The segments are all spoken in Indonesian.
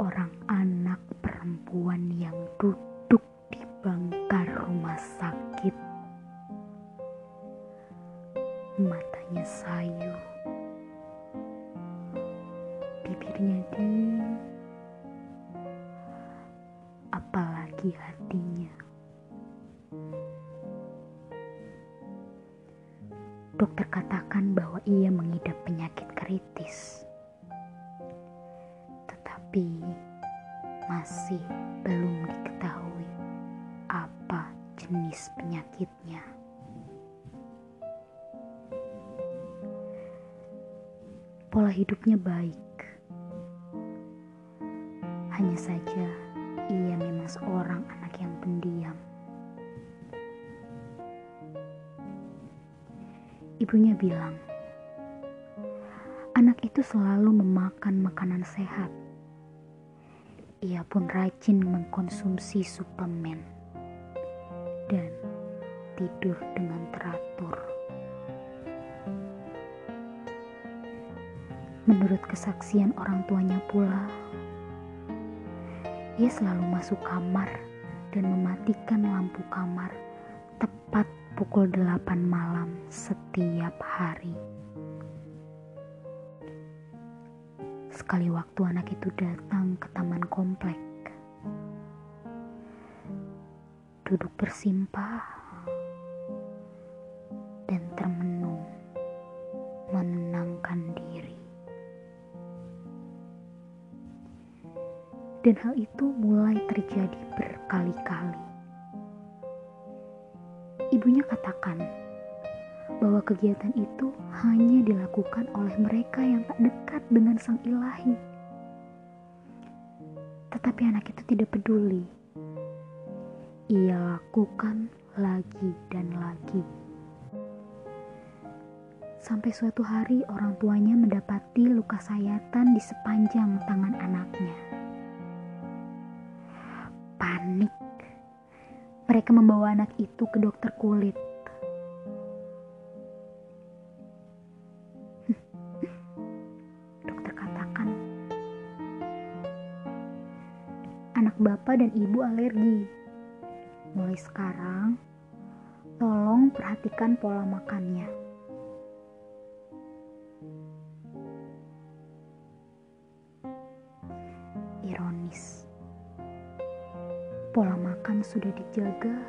seorang anak perempuan yang duduk di bangkar rumah sakit. Matanya sayu, bibirnya dingin, apalagi hatinya. Dokter katakan bahwa ia mengidap penyakit kritis tapi masih belum diketahui apa jenis penyakitnya. Pola hidupnya baik, hanya saja ia memang seorang anak yang pendiam. Ibunya bilang, anak itu selalu memakan makanan sehat ia pun rajin mengkonsumsi suplemen dan tidur dengan teratur. Menurut kesaksian orang tuanya pula, ia selalu masuk kamar dan mematikan lampu kamar tepat pukul 8 malam setiap hari. Sekali waktu anak itu datang ke taman komplek, duduk bersimpah dan termenung, menenangkan diri. Dan hal itu mulai terjadi berkali-kali. Ibunya katakan, bahwa kegiatan itu hanya dilakukan oleh mereka yang tak dekat dengan Sang Ilahi. Tetapi anak itu tidak peduli. Ia lakukan lagi dan lagi. Sampai suatu hari orang tuanya mendapati luka sayatan di sepanjang tangan anaknya. Panik. Mereka membawa anak itu ke dokter kulit anak bapak dan ibu alergi. Mulai sekarang, tolong perhatikan pola makannya. Ironis, pola makan sudah dijaga,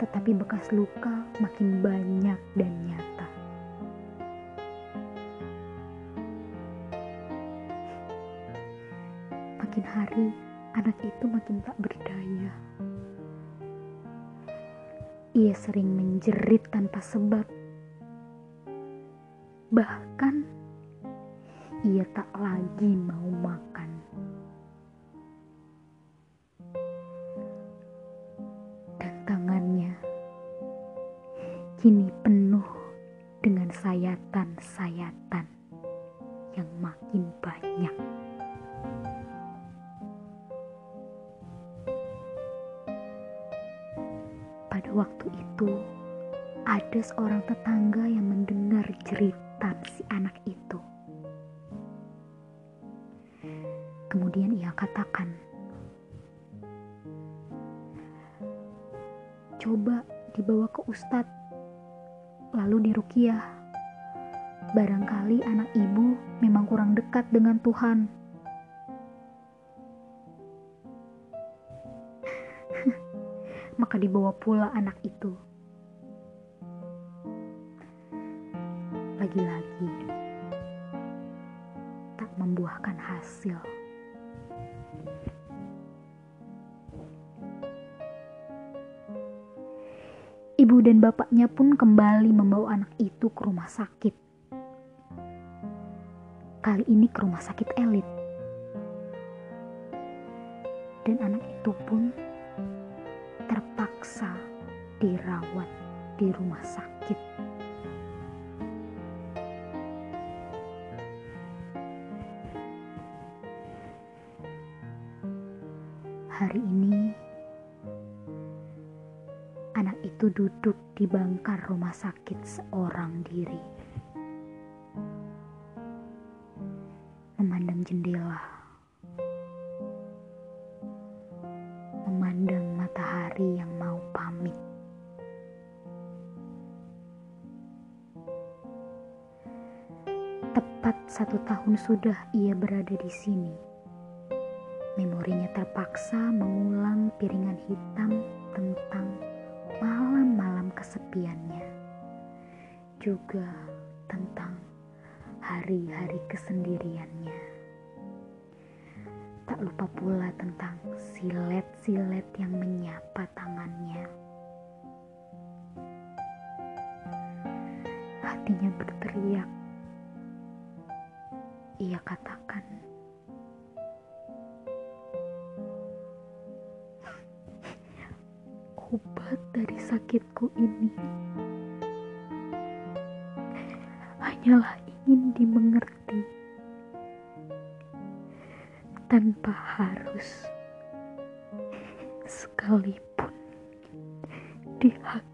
tetapi bekas luka makin banyak dan nyata. Makin hari anak itu makin tak berdaya. Ia sering menjerit tanpa sebab. Bahkan ia tak lagi mau makan. Dan tangannya kini penuh dengan sayatan-sayatan yang makin banyak. Waktu itu, ada seorang tetangga yang mendengar jeritan si anak itu. Kemudian ia katakan, "Coba dibawa ke ustadz, lalu dirukiah. Barangkali anak ibu memang kurang dekat dengan Tuhan." Maka dibawa pula anak itu. Lagi-lagi tak membuahkan hasil. Ibu dan bapaknya pun kembali membawa anak itu ke rumah sakit. Kali ini ke rumah sakit elit. Dan anak itu pun terpaksa dirawat di rumah sakit. Hari ini, anak itu duduk di bangkar rumah sakit seorang diri, memandang jendela, matahari yang mau pamit. Tepat satu tahun sudah ia berada di sini. Memorinya terpaksa mengulang piringan hitam tentang malam-malam kesepiannya, juga tentang hari-hari kesendiriannya. Tak lupa pula tentang silet-silet yang menyapa tangannya. Hatinya berteriak. Ia katakan, obat dari sakitku ini hanyalah ingin dimengerti tanpa harus sekalipun dihakimi